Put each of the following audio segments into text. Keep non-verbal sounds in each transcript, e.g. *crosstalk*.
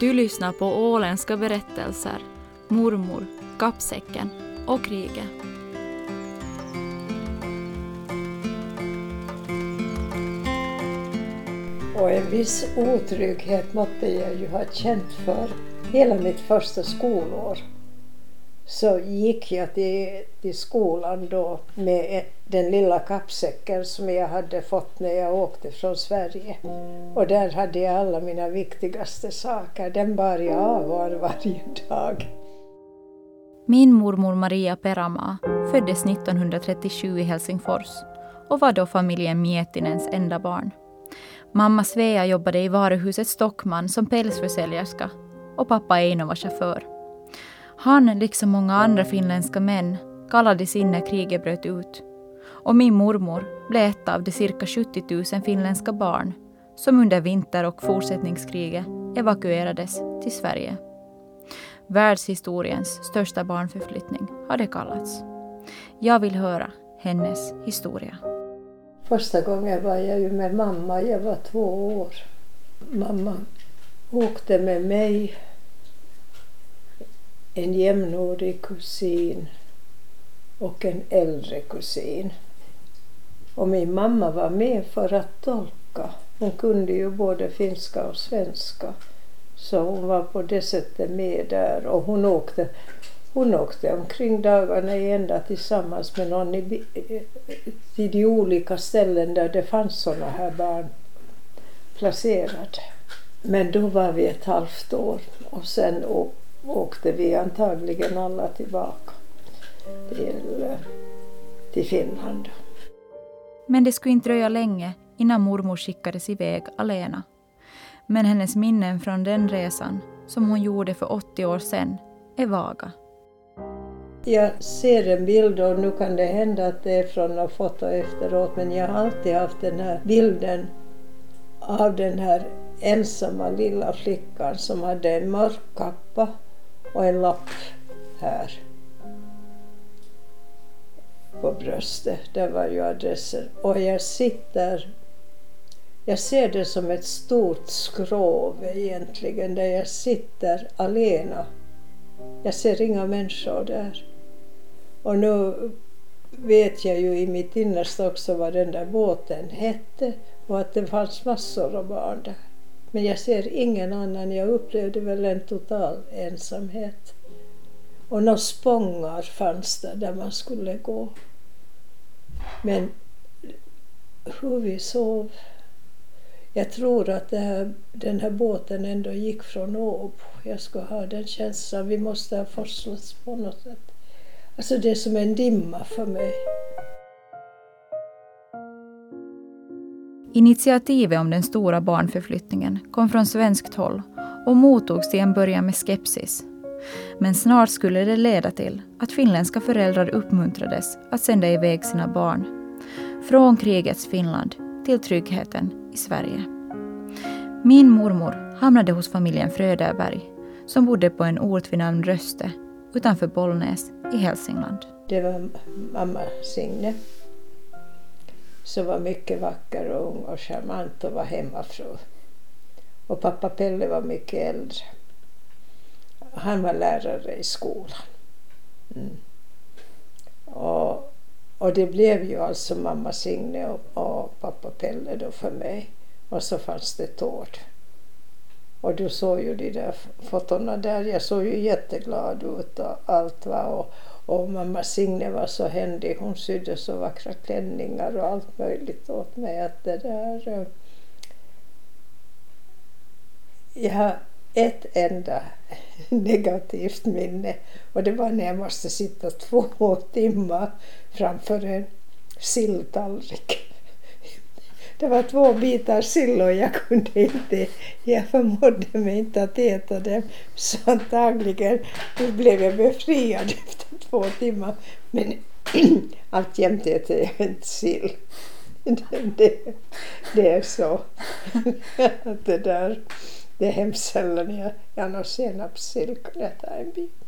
Du lyssnar på åländska berättelser, Mormor, Kappsäcken och kriget. Och en viss otrygghet måtte jag ju ha känt för hela mitt första skolår. Så gick jag till, till skolan då med den lilla kappsäcken som jag hade fått när jag åkte från Sverige. Och där hade jag alla mina viktigaste saker. Den bar jag av var varje dag. Min mormor Maria Perama föddes 1937 i Helsingfors och var då familjen Mietinens enda barn. Mamma Svea jobbade i varuhuset Stockman som pälsförsäljerska och pappa Eino var chaufför. Han, liksom många andra finländska män, kallades in när kriget bröt ut. Och min mormor blev ett av de cirka 70 000 finländska barn som under vinter och fortsättningskriget evakuerades till Sverige. Världshistoriens största barnförflyttning har det kallats. Jag vill höra hennes historia. Första gången var jag ju med mamma, jag var två år. Mamma åkte med mig, en jämnårig kusin och en äldre kusin. Och min mamma var med för att tolka. Hon kunde ju både finska och svenska. Så hon var på det sättet med där och hon åkte, hon åkte omkring dagarna i ända tillsammans med någon i, till de olika ställen där det fanns sådana här barn placerade. Men då var vi ett halvt år och sen åkte vi antagligen alla tillbaka till, eh, till Finland. Men det skulle inte dröja länge innan mormor skickades iväg alena. Men hennes minnen från den resan, som hon gjorde för 80 år sedan, är vaga. Jag ser en bild och nu kan det hända att det är från något foto efteråt men jag har alltid haft den här bilden av den här ensamma lilla flickan som hade en mörk kappa och en lapp här på bröstet. Där var ju adressen. Och jag sitter jag ser det som ett stort skrov egentligen, där jag sitter alena. Jag ser inga människor där. Och nu vet jag ju i mitt innersta också vad den där båten hette och att det fanns massor av barn där. Men jag ser ingen annan. Jag upplevde väl en total ensamhet. Och några spångar fanns där, där man skulle gå. Men hur vi sov. Jag tror att här, den här båten ändå gick från Åbo. Jag ska ha den känslan. Vi måste ha forslats på något sätt. Alltså det är som en dimma för mig. Initiativet om den stora barnförflyttningen kom från svenskt håll och mottogs till en början med skepsis. Men snart skulle det leda till att finländska föräldrar uppmuntrades att sända iväg sina barn. Från krigets Finland till tryggheten i Sverige. Min mormor hamnade hos familjen Fröderberg som bodde på en ort vid namn Röste utanför Bollnäs i Hälsingland. Det var mamma Signe som var mycket vacker och ung och charmant och var hemmafru. Och pappa Pelle var mycket äldre. Han var lärare i skolan. Mm. Och, och det blev ju alltså mamma Signe och, och pappa Pelle då för mig. Och så fanns det Tord. Och du såg ju de där fotona där. Jag såg ju jätteglad ut och allt var. Och, och mamma Signe var så händig. Hon sydde så vackra klänningar och allt möjligt åt mig. Att det där... Eh, jag ett enda *laughs* negativt minne och det var när jag måste sitta två *laughs* timmar framför en silltallrik. *laughs* Det var två bitar sill och jag kunde inte, jag förmådde mig inte att äta dem. Så antagligen blev jag befriad efter två timmar. Men *clears throat* alltjämt äter jag inte sill. Det, det, det, är så. det där, det är hemskt sällan jag, jag har någon senapssill kan jag ta en bit.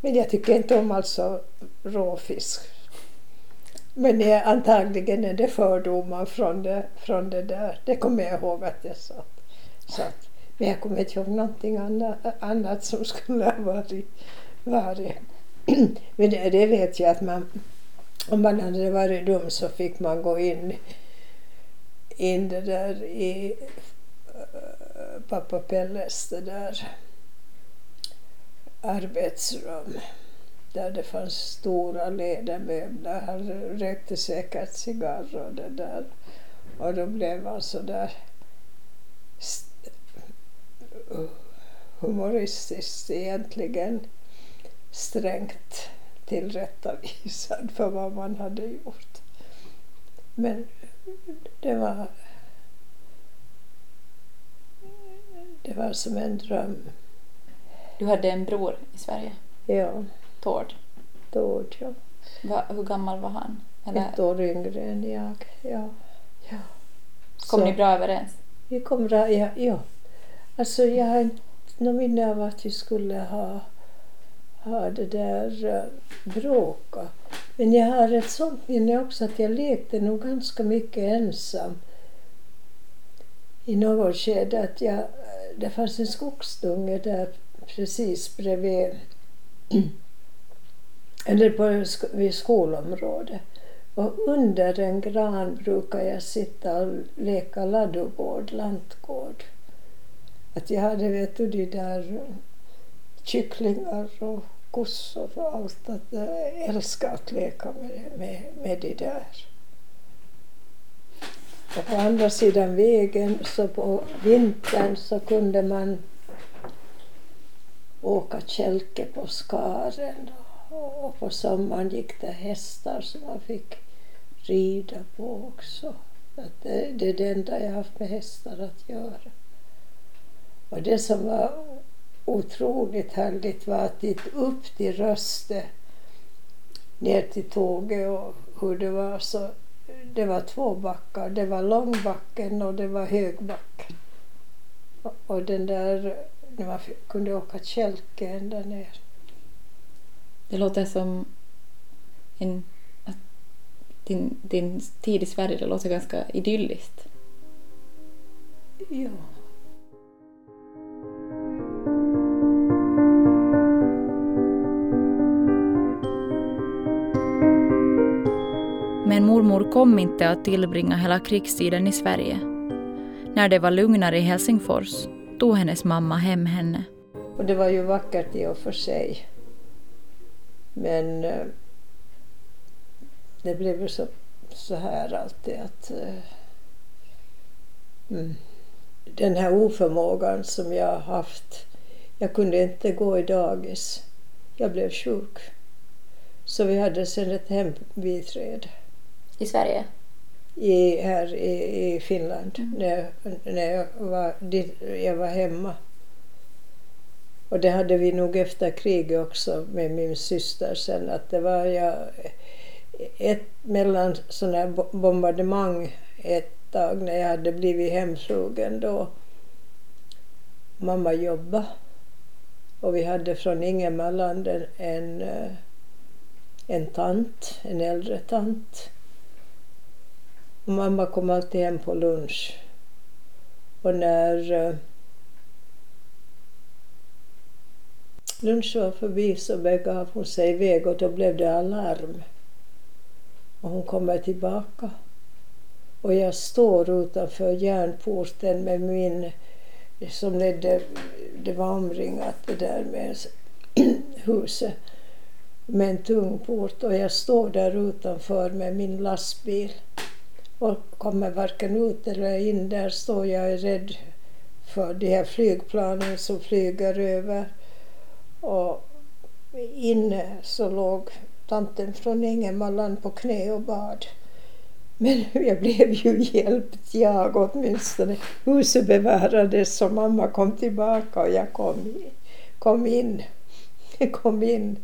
Men jag tycker inte om alltså råfisk men det, antagligen är det fördomar från det, från det där. Det kommer jag ihåg att jag sa. Så att Men jag kommer inte ihåg någonting annat, annat som skulle ha varit. varit. Men det, det, vet jag att man, om man hade varit dum så fick man gå in, in det där i pappa Pelles det där arbetsrum där det fanns stora lädermöbler. Han rökte säkert cigarr och det där. Och då blev han så där humoristiskt egentligen strängt tillrättavisad för vad man hade gjort. Men det var, det var som en dröm. Du hade en bror i Sverige? Ja. Tord? Tord, ja. Va, hur gammal var han? Eller? Ett år yngre än jag, ja. ja. Kom Så, ni bra överens? Vi kom bra, ja. ja. Alltså jag har inte något minne av att vi skulle ha, ha det där uh, bråka. Men jag har ett sånt minne också att jag lekte nog ganska mycket ensam i något skede. Att jag, det fanns en skogsdunge där precis bredvid *clears throat* eller på, vid skolområdet. Och under en gran brukar jag sitta och leka ladugård, lantgård. Att jag hade vet du, de där kycklingar och kossor och allt. Att jag älskade att leka med, med, med de där. Och på andra sidan vägen så på vintern så kunde man åka kälke på skaren och på sommaren gick det hästar som man fick rida på också. Att det, det är det enda jag haft med hästar att göra. Och det som var otroligt härligt var att dit upp till Röste ner till tåget och hur det var så det var två backar. Det var Långbacken och det var Högbacken. Och den där, när man kunde åka kälke ända ner. Det låter som en, din, din tid i Sverige, det låter ganska idylliskt. Ja. Men mormor kom inte att tillbringa hela krigstiden i Sverige. När det var lugnare i Helsingfors tog hennes mamma hem henne. Och det var ju vackert i och för sig. Men eh, det blev ju så, så här alltid att eh, mm, den här oförmågan som jag haft. Jag kunde inte gå i dagis. Jag blev sjuk. Så vi hade sen ett hembiträde. I Sverige? I, här i, i Finland. Mm. När, när jag, var, jag var hemma. Och det hade vi nog efter kriget också med min syster sen att det var jag ett mellan sådana bombardemang ett tag när jag hade blivit hemflugen då mamma jobbade och vi hade från Ingemarland en, en, en tant, en äldre tant. Och mamma kom alltid hem på lunch. Och när eh, lunchen var förbi så begav hon sig iväg och då blev det alarm. Och hon kommer tillbaka. Och jag står utanför järnporten med min, som ledde, det var omringat det där med *clears throat* huset, med en tung port och jag står där utanför med min lastbil och kommer varken ut eller in. Där står jag är rädd för de här flygplanen som flyger över. Och inne så låg tanten från Ingemarland på knä och bad. Men *laughs* jag blev ju hjälpt, jag åtminstone. Huset bevarades och mamma kom tillbaka och jag kom, kom in. *laughs* kom in.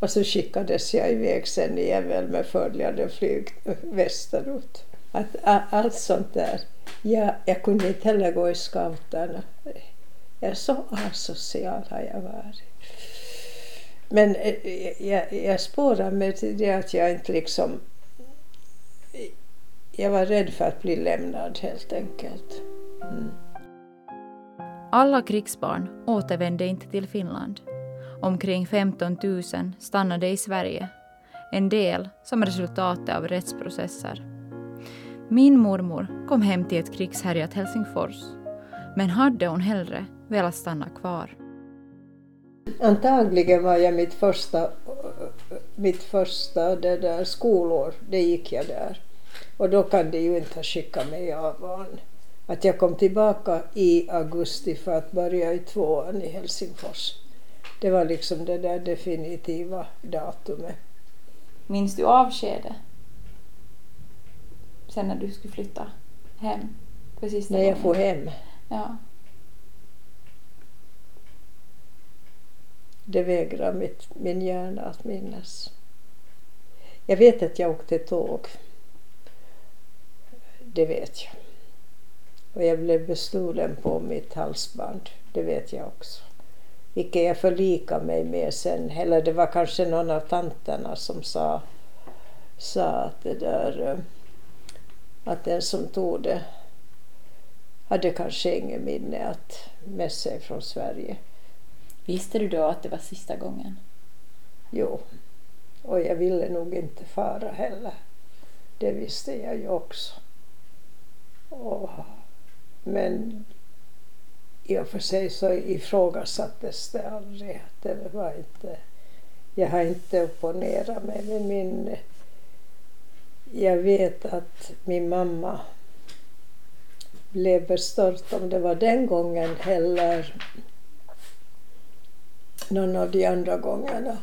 Och så skickades jag iväg sen igen väl med följande flyg västerut. Att, allt sånt där. Jag, jag kunde inte heller gå i scouterna. Jag är så asocial har jag varit. Men eh, eh, jag, jag spårar mig till det att jag inte liksom... Jag var rädd för att bli lämnad helt enkelt. Mm. Alla krigsbarn återvände inte till Finland. Omkring 15 000 stannade i Sverige. En del som resultat av rättsprocesser. Min mormor kom hem till ett krigshärjat Helsingfors. Men hade hon hellre velat stanna kvar? Antagligen var jag mitt första, mitt första det där skolår, det gick jag där. Och då kan de ju inte ha skickat mig av barn. Att jag kom tillbaka i augusti för att börja i tvåan i Helsingfors. Det var liksom det där definitiva datumet. Minns du avskedet? Sen när du skulle flytta hem? För sista när jag får hem? Ja. Det vägrar mitt, min hjärna att minnas. Jag vet att jag åkte tåg. Det vet jag. Och jag blev bestulen på mitt halsband. Det vet jag också. Vilket jag förlikade mig med sen. Eller det var kanske någon av tanterna som sa, sa att det där eh, att den som tog det hade kanske inget minne att med sig från Sverige. Visste du då att det var sista gången? Jo, och jag ville nog inte fara heller. Det visste jag ju också. Och, men i och för sig så ifrågasattes det aldrig. Det var inte, jag har inte opponerat mig med min... Jag vet att min mamma blev bestört om det var den gången eller någon av de andra gångerna.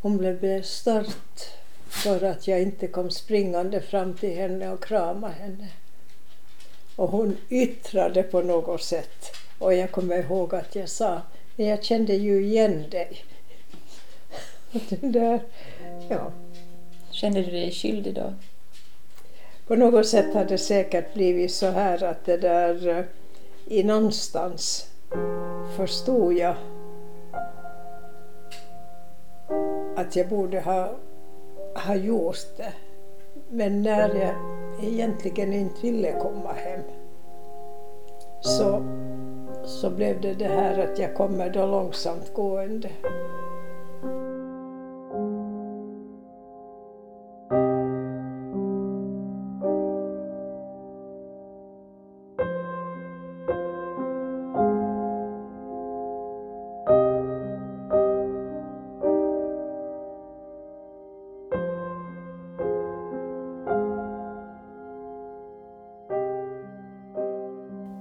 Hon blev bestört för att jag inte kom springande fram till henne och kramade henne. Och hon yttrade på något sätt. Och jag kommer ihåg att jag sa, men jag kände ju igen dig. *laughs* där, ja. Kände du dig skyldig då? På något sätt har det säkert blivit så här att det där eh, i någonstans förstod jag att jag borde ha, ha gjort det. Men när jag egentligen inte ville komma hem så, så blev det det här att jag kommer då långsamt gående.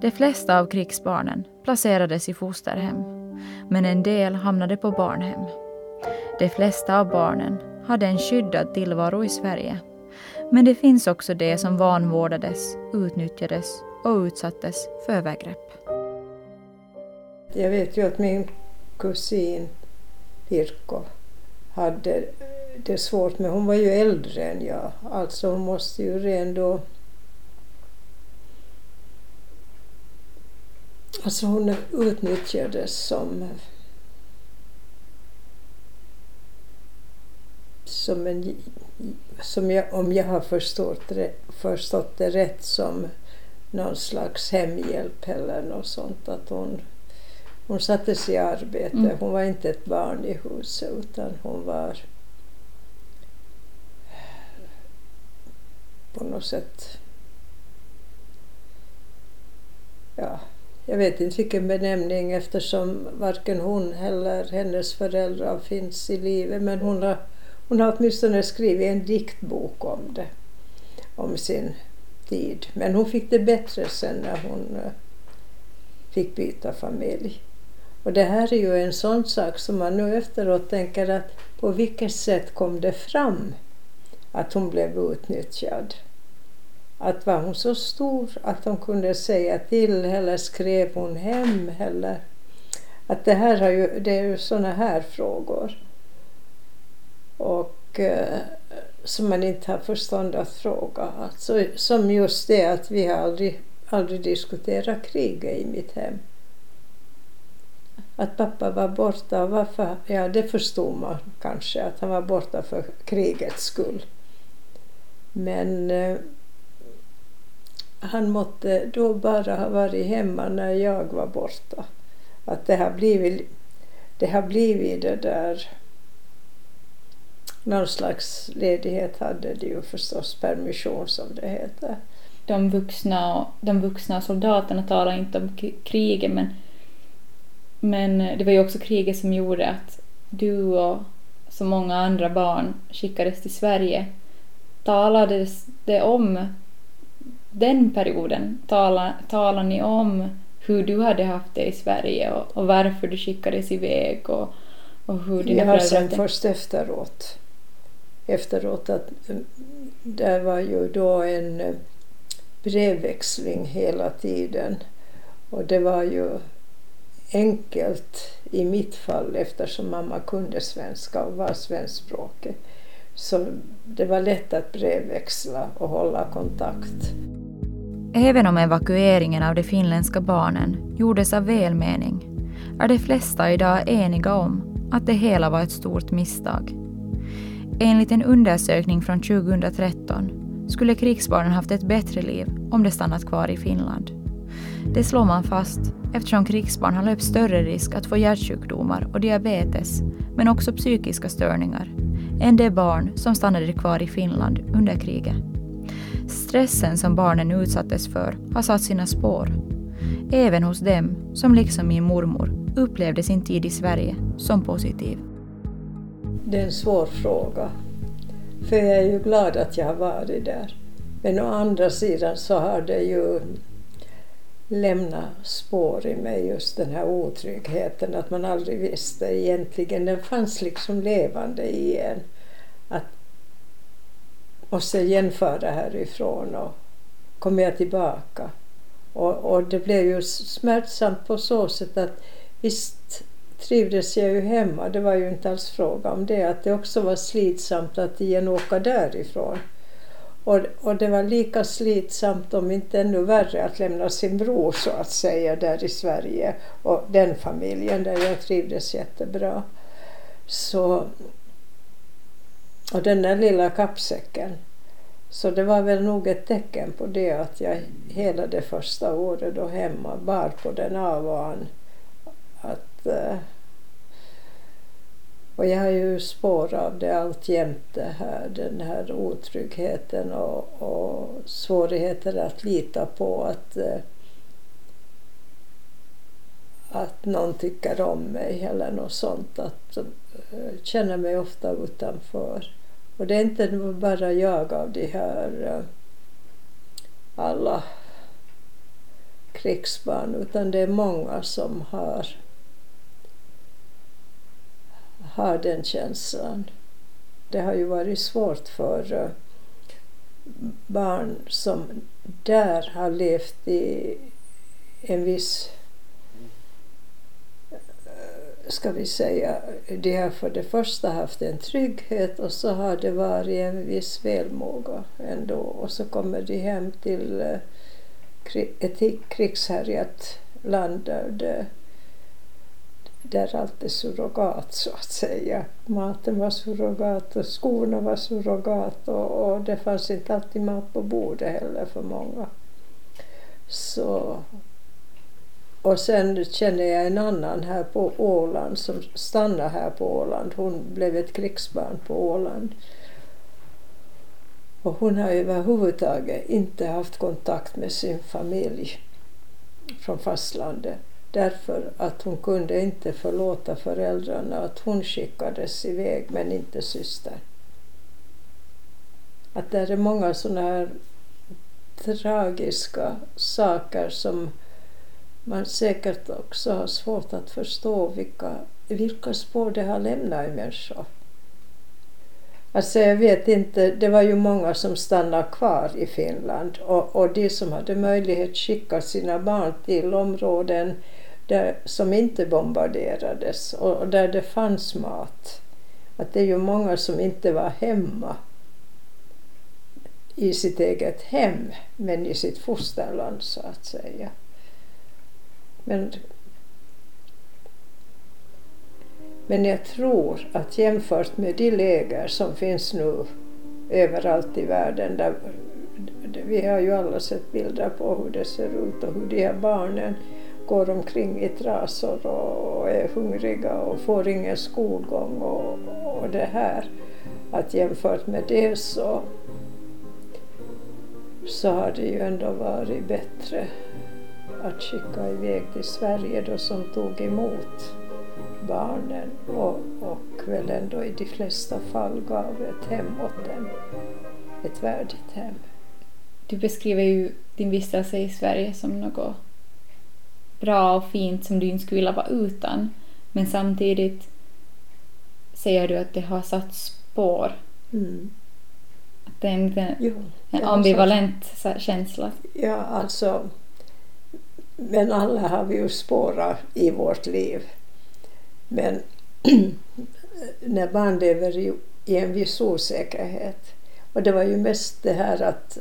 De flesta av krigsbarnen placerades i fosterhem, men en del hamnade på barnhem. De flesta av barnen hade en skyddad tillvaro i Sverige. Men det finns också de som vanvårdades, utnyttjades och utsattes för övergrepp. Jag vet ju att min kusin Pirko hade det svårt, men hon var ju äldre än jag. Alltså hon måste ju redan då Alltså hon utnyttjades som som en, som jag, om jag har förstått, förstått det rätt, som någon slags hemhjälp eller något sånt. Att hon, hon sattes i arbete. Mm. Hon var inte ett barn i huset utan hon var på något sätt ja, jag vet inte vilken benämning eftersom varken hon eller hennes föräldrar finns i livet men hon har, hon har åtminstone skrivit en diktbok om det, om sin tid. Men hon fick det bättre sen när hon eh, fick byta familj. Och det här är ju en sån sak som man nu efteråt tänker att på vilket sätt kom det fram att hon blev utnyttjad? Att var hon så stor att de kunde säga till eller skrev hon hem eller att det här har ju, det är ju sådana här frågor. Och eh, som man inte har förstånd att fråga. Alltså, som just det att vi har aldrig, aldrig diskuterat kriget i mitt hem. Att pappa var borta, varför? Ja, det förstod man kanske, att han var borta för krigets skull. Men eh, han måtte då bara ha varit hemma när jag var borta. Att det har blivit det, har blivit det där någon slags ledighet hade de ju förstås, permission som det heter. De vuxna, de vuxna soldaterna talar inte om kriget men, men det var ju också kriget som gjorde att du och så många andra barn skickades till Sverige. Talades det om den perioden? Talar, talar ni om hur du hade haft det i Sverige och, och varför du skickades iväg och, och hur dina Jag har sen först efteråt efteråt att mm, det var ju då en eh, brevväxling hela tiden och det var ju enkelt i mitt fall eftersom mamma kunde svenska och var svenskspråkig. Så det var lätt att brevväxla och hålla kontakt. Även om evakueringen av de finländska barnen gjordes av välmening är de flesta idag eniga om att det hela var ett stort misstag. Enligt en undersökning från 2013 skulle krigsbarnen haft ett bättre liv om de stannat kvar i Finland. Det slår man fast eftersom krigsbarn har löpt större risk att få hjärtsjukdomar och diabetes, men också psykiska störningar, än de barn som stannade kvar i Finland under kriget. Stressen som barnen utsattes för har satt sina spår. Även hos dem som liksom min mormor upplevde sin tid i Sverige som positiv. Det är en svår fråga. För jag är ju glad att jag har varit där. Men å andra sidan så har det ju lämnat spår i mig just den här otryggheten att man aldrig visste egentligen. Den fanns liksom levande i en. Att måste jämföra härifrån och komma jag tillbaka? Och, och det blev ju smärtsamt på så sätt att visst trivdes jag ju hemma. Det var ju inte alls fråga om det. Att det också var slitsamt att igen åka därifrån. Och, och det var lika slitsamt, om inte ännu värre, att lämna sin bror så att säga där i Sverige och den familjen där jag trivdes jättebra. Så, och den där lilla kappsäcken. Så det var väl nog ett tecken på det att jag hela det första året då hemma bar på den av och an. Att, eh, och jag har ju spår av det alltjämt det här, den här otryggheten och, och svårigheter att lita på att, eh, att någon tycker om mig eller något sånt. Att uh, känna mig ofta utanför. Och det är inte bara jag av de här eh, alla krigsbarn utan det är många som har, har den känslan. Det har ju varit svårt för eh, barn som där har levt i en viss ska vi säga, de har för det första haft en trygghet och så har det varit en viss välmåga ändå och så kommer de hem till eh, ett krigshärjat land där, det, där allt är surrogat så att säga. Maten var surrogat och skorna var surrogat och, och det fanns inte alltid mat på bordet heller för många. Så och sen känner jag en annan här på Åland som stannar här på Åland. Hon blev ett krigsbarn på Åland. Och hon har överhuvudtaget inte haft kontakt med sin familj från fastlandet därför att hon kunde inte förlåta föräldrarna att hon skickades iväg men inte syster. Att det är många sådana här tragiska saker som man säkert också har svårt att förstå vilka, vilka spår det har lämnat i människor. Alltså jag vet inte, det var ju många som stannade kvar i Finland och, och de som hade möjlighet skicka sina barn till områden där, som inte bombarderades och, och där det fanns mat. Att det är ju många som inte var hemma i sitt eget hem men i sitt fosterland så att säga. Men, men jag tror att jämfört med de läger som finns nu överallt i världen där, vi har ju alla sett bilder på hur det ser ut och hur de här barnen går omkring i trasor och är hungriga och får ingen skolgång och, och det här. Att jämfört med det så, så har det ju ändå varit bättre att skicka iväg till Sverige då som tog emot barnen och, och väl ändå i de flesta fall gav ett hem åt dem. Ett värdigt hem. Du beskriver ju din vistelse i Sverige som något bra och fint som du inte skulle vilja vara utan. Men samtidigt säger du att det har satt spår. Mm. Att det är en, liten, Jo, en ambivalent känsla. Ja, alltså. Men alla har vi ju spårat i vårt liv. Men *clears throat* när barn lever i, i en viss osäkerhet. Och det var ju mest det här att,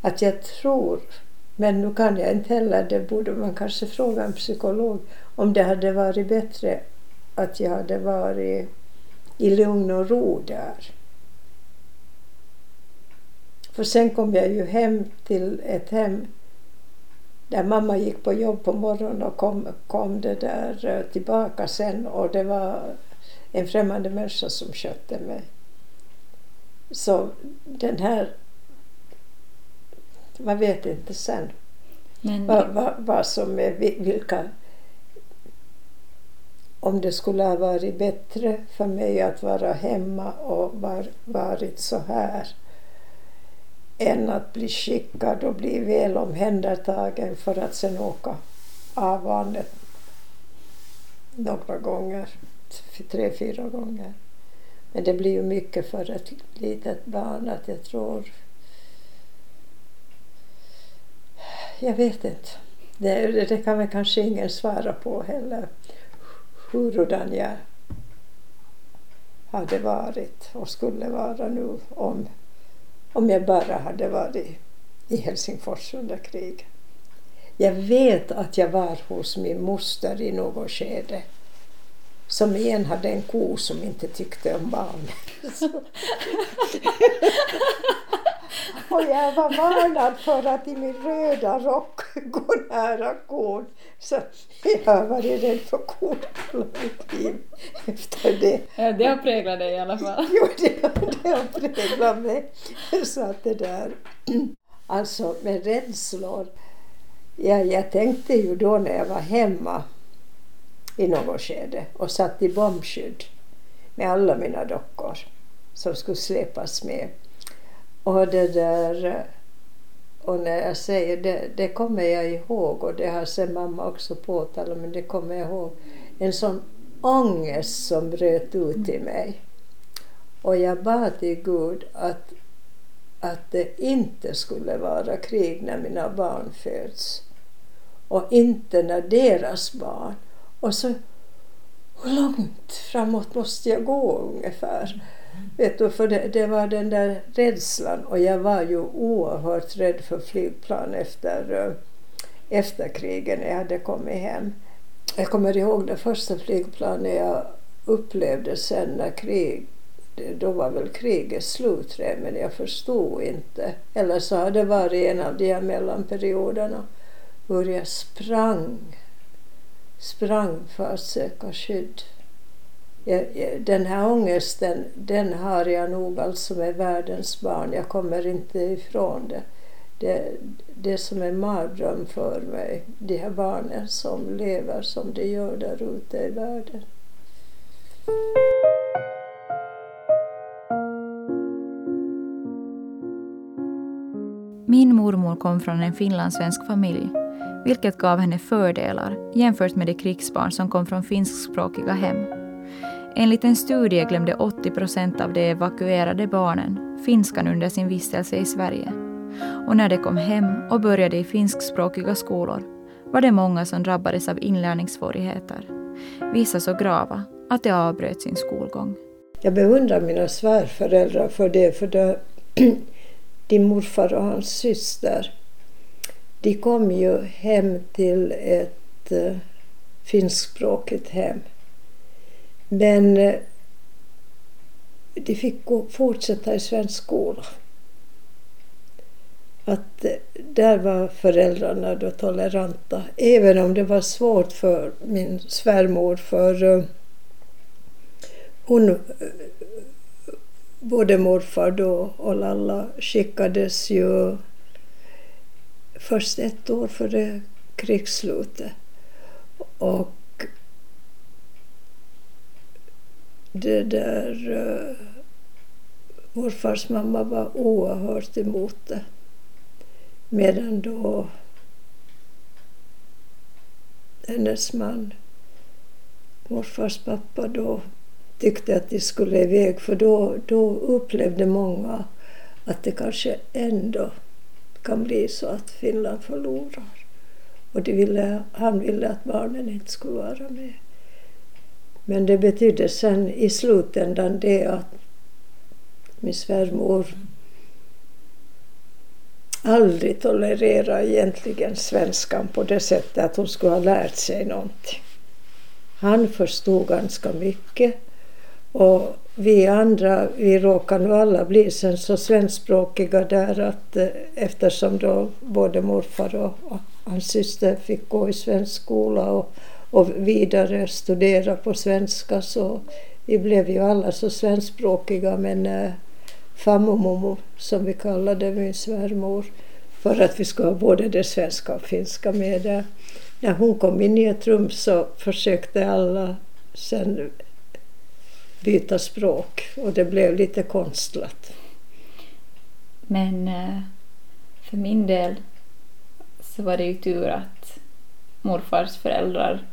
att jag tror, men nu kan jag inte heller, det borde man kanske fråga en psykolog, om det hade varit bättre att jag hade varit i lugn och ro där. För sen kom jag ju hem till ett hem där mamma gick på jobb på morgonen och kom, kom det där eh, tillbaka sen och det var en främmande människa som skötte mig. Så den här... Man vet inte sen Men vad, vad, vad som är vi- vilka... Om det skulle ha varit bättre för mig att vara hemma och var, varit så här än att bli skickad och bli väl omhändertagen för att sen åka av barnet några gånger, tre, fyra gånger. Men det blir ju mycket för ett litet barn att jag tror... Jag vet inte. Det, det kan väl kanske ingen svara på heller. Hurudan jag hade varit och skulle vara nu om, om jag bara hade varit i Helsingfors under kriget. Jag vet att jag var hos min moster i något skede som igen hade en ko som inte tyckte om barn. *laughs* *laughs* Och jag var varnad för att i min röda rock gå nära kon. Så jag har varit rädd för kon hela mitt liv efter det. Ja, det har präglat dig i alla fall. *laughs* Jo, det, det har präglat mig. Så att det där... Alltså med rädslor. Ja, jag tänkte ju då när jag var hemma i något skede och satt i bombskydd med alla mina dockor som skulle släpas med. Och det där... Och när jag säger det, det kommer jag ihåg och det har sen mamma också påtalat men det kommer jag ihåg. En sån ångest som bröt ut i mig. Och jag bad till Gud att, att det inte skulle vara krig när mina barn föds. Och inte när deras barn. Och så, hur långt framåt måste jag gå ungefär? Vet du, för det, det var den där rädslan och jag var ju oerhört rädd för flygplan efter, eh, efter kriget när jag hade kommit hem. Jag kommer ihåg det första flygplanet jag upplevde sen när krig, då var väl kriget slut men jag förstod inte. Eller så har det varit en av de här mellanperioderna hur jag sprang, sprang för att söka skydd. Den här ångesten, den har jag nog alltså med världens barn. Jag kommer inte ifrån det. Det, det som är mardröm för mig, de här barnen som lever som de gör där ute i världen. Min mormor kom från en finlandssvensk familj, vilket gav henne fördelar jämfört med de krigsbarn som kom från finskspråkiga hem. Enligt en studie glömde 80 procent av de evakuerade barnen finskan under sin vistelse i Sverige. Och när de kom hem och började i finskspråkiga skolor var det många som drabbades av inlärningssvårigheter. Vissa så grava att de avbröt sin skolgång. Jag beundrar mina svärföräldrar för det, för det, *clears throat* din morfar och hans syster, de kom ju hem till ett eh, finskspråkigt hem. Men eh, de fick gå, fortsätta i svensk skola. att eh, där var föräldrarna då toleranta. Även om det var svårt för min svärmor för eh, hon, både morfar då och Lalla skickades ju först ett år före krigsslutet. Och det där... Eh, uh, morfars mamma var oerhört emot det. Medan då hennes man, morfars pappa, då tyckte att de skulle iväg för då, då upplevde många att det kanske ändå kan bli så att Finland förlorar. Och de ville, han ville att barnen inte skulle vara med. Men det betydde sen i slutändan det att min svärmor aldrig tolererade egentligen svenskan på det sättet att hon skulle ha lärt sig någonting. Han förstod ganska mycket och vi andra, vi råkade nu alla bli sen så svenskspråkiga där att eh, eftersom då både morfar och hans syster fick gå i svensk skola och, och vidare studera på svenska så vi blev ju alla så svenskspråkiga men eh, äh, farmor som vi kallade min svärmor för att vi skulle ha både det svenska och finska med där. När hon kom in i ett rum så försökte alla sen byta språk och det blev lite konstlat. Men eh, för min del så var det ju tur att morfars föräldrar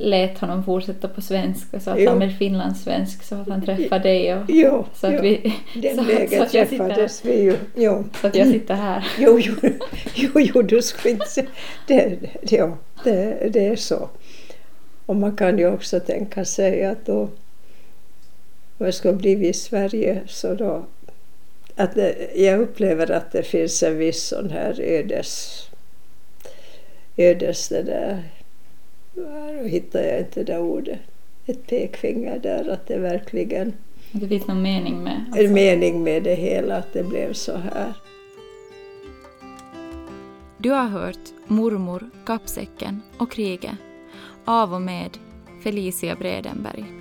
lät honom fortsätta på svenska så att jo. han blev finlandssvensk så att han träffade dig. Och, jo, så att jo. vi, den så, vägen så att träffades vi ju. Jo. Så att jag sitter här. Jo, jo, jo, jo du skulle inte säga det. Ja, det, det är så. Och man kan ju också tänka sig att då om jag skulle bli i Sverige så då att det, jag upplever att det finns en viss sån här ödes ödes det där då hittar jag inte det ordet. Ett pekfinger där att det verkligen... Det finns någon mening med? Alltså. En mening med det hela, att det blev så här. Du har hört Mormor, Kappsäcken och Kriget av och med Felicia Bredenberg.